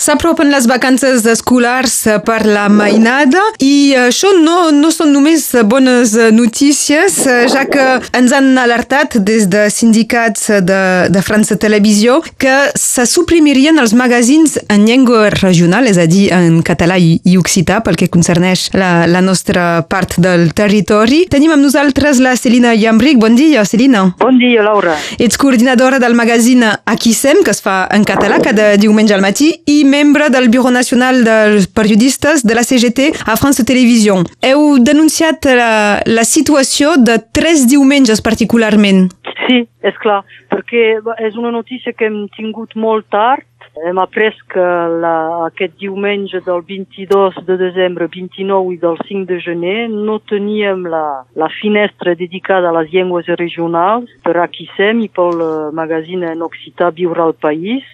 S'apropen les vacances escolars per la mainada i això no, no són només bones notícies, ja que ens han alertat des de sindicats de, de França Televisió que se suprimirien els magazins en llengua regional, és a dir, en català i, i occità, pel que concerneix la, la nostra part del territori. Tenim amb nosaltres la Celina Llambric. Bon dia, Celina. Bon dia, Laura. Ets coordinadora del magazín Aquisem, que es fa en català cada diumenge al matí, i membre del Bureau Nacional dels Periodistes de la CGT a France Televisió. Heu denunciat la, la situació de tres diumenges particularment. Sí, és clar, perquè és una notícia que hem tingut molt tard hem après que la, aquest diumenge del 22 de desembre, 29 i del 5 de gener no teníem la, la finestra dedicada a les llengües regionals per Aquisem i pel uh, magazine en occità Viure al País.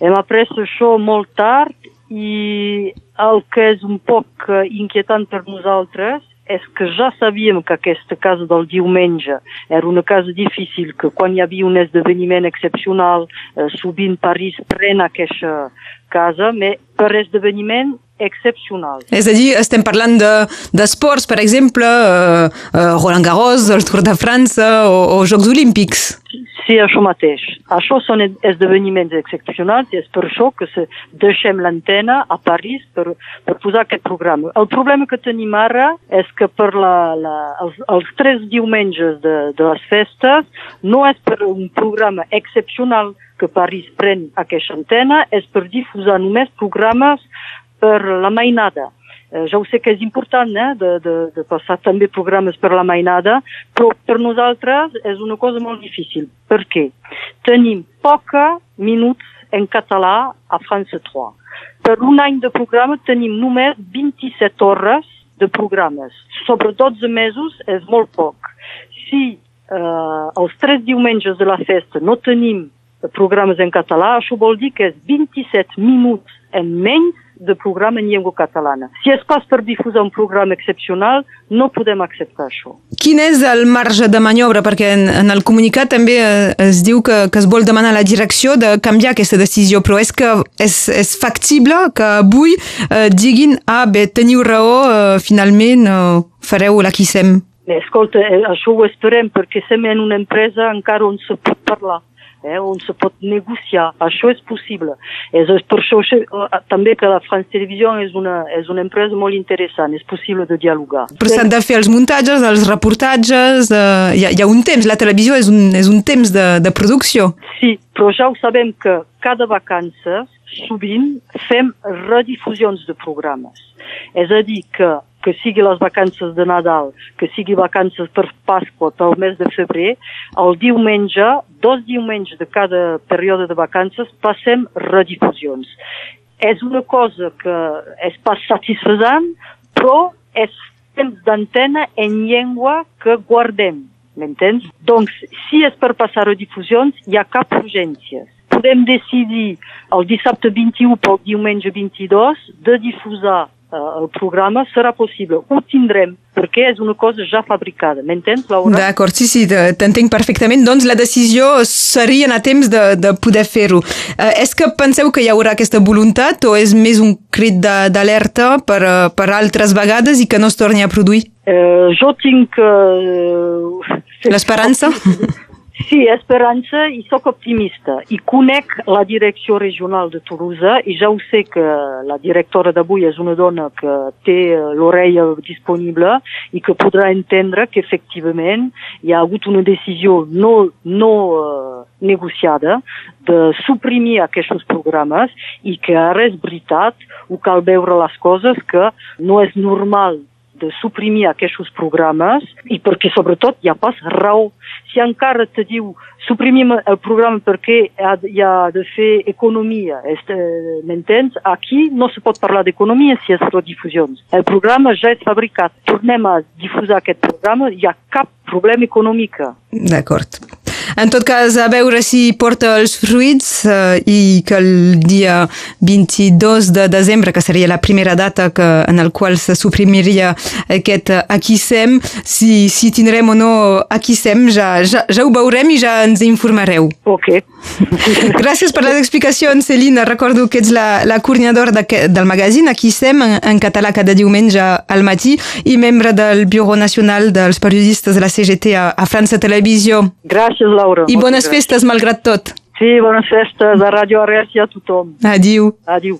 Hem après això molt tard i el que és un poc uh, inquietant per nosaltres és que ja sabíem que aquesta casa del diumenge era una casa difícil, que quan hi havia un esdeveniment excepcional, eh, sovint París pren aquesta casa, però per esdeveniment excepcional. És a dir, estem parlant d'esports, de, per exemple, uh, uh, Roland Garros, el Tour de França o, o Jocs Olímpics. Sí, això mateix. Això són esdeveniments excepcionals i és per això que se deixem l'antena a París per, per posar aquest programa. El problema que tenim ara és que per la, la, els, els tres diumenges de, de les festes no és per un programa excepcional que París pren aquesta antena, és per difusar només programes per la mainada. Eh, ja ho sé que és important eh, de, de, de passar també programes per la mainada, però per nosaltres és una cosa molt difícil. Per què? Tenim poca minuts en català a France 3. Per un any de programa tenim només 27 hores de programes. Sobre 12 mesos és molt poc. Si eh, els tres diumenges de la festa no tenim programes en català, això vol dir que és 27 minuts en menys de programa en llengua catalana. Si es pas per difusar un programa excepcional, no podem acceptar això. Quin és el marge de maniobra? Perquè en, en el comunicat també eh, es diu que, que es vol demanar a la direcció de canviar aquesta decisió, però és que és, és factible que avui eh, diguin ah, bé, teniu raó, eh, finalment eh, fareu l'aquissem. Escolta, eh, això ho esperem perquè som en una empresa encara on se pot parlar eh, on se pot negociar. Això és possible. És, és per això també que la France Televisió és una, és una empresa molt interessant, és possible de dialogar. Però s'han de fer els muntatges, els reportatges, eh, hi, ha, hi ha un temps, la televisió és un, és un temps de, de producció. Sí, però ja ho sabem que cada vacances sovint fem redifusions de programes. És a dir, que que sigui les vacances de Nadal, que sigui vacances per Pasqua, pel mes de febrer, el diumenge, dos diumenges de cada període de vacances, passem redifusions. És una cosa que és pas satisfacent, però és temps d'antena en llengua que guardem, m'entens? Doncs, si és per passar redifusions, hi ha cap urgència. Podem decidir el dissabte 21 pel diumenge 22 de difusar el programa serà possible. Ho tindrem, perquè és una cosa ja fabricada. M'entens, Laura? D'acord, sí, sí, t'entenc perfectament. Doncs la decisió seria a temps de, de poder fer-ho. Eh, és que penseu que hi haurà aquesta voluntat o és més un crit d'alerta per, eh, per altres vegades i que no es torni a produir? Eh, jo tinc... Eh, L'esperança? Sí, esperança i sóc optimista. I conec la direcció regional de Toulouse i ja ho sé que la directora d'avui és una dona que té l'orella disponible i que podrà entendre que efectivament hi ha hagut una decisió no, no uh, negociada de suprimir aquests programes i que ara és veritat, ho cal veure les coses, que no és normal de suprimir aquests programes i perquè sobretot hi ha pas raó. Si encara te diu suprimim el programa perquè hi ha de fer economia, m'entens? Aquí no se pot parlar d'economia si és redifusions. El programa ja és fabricat. Tornem a difusar aquest programa, hi ha cap problema econòmic. D'acord. En tot cas, a veure si porta els fruits eh, i que el dia 22 de desembre, que seria la primera data que, en el qual se suprimiria aquest Aquisem, si, si tindrem o no Aquisem, ja, ja, ja ho veurem i ja ens informareu. Ok. Gràcies per les explicacions, Celina. Recordo que ets la, la coordinadora de, del magazín Aquisem, en, en català cada diumenge al matí, i membre del Bureau Nacional dels Periodistes de la CGT a, a França Televisió. Gràcies, Laura. I bones festes, malgrat tot. Sí, bones festes a Radio Arrels i a tothom. Adiu. Adiu.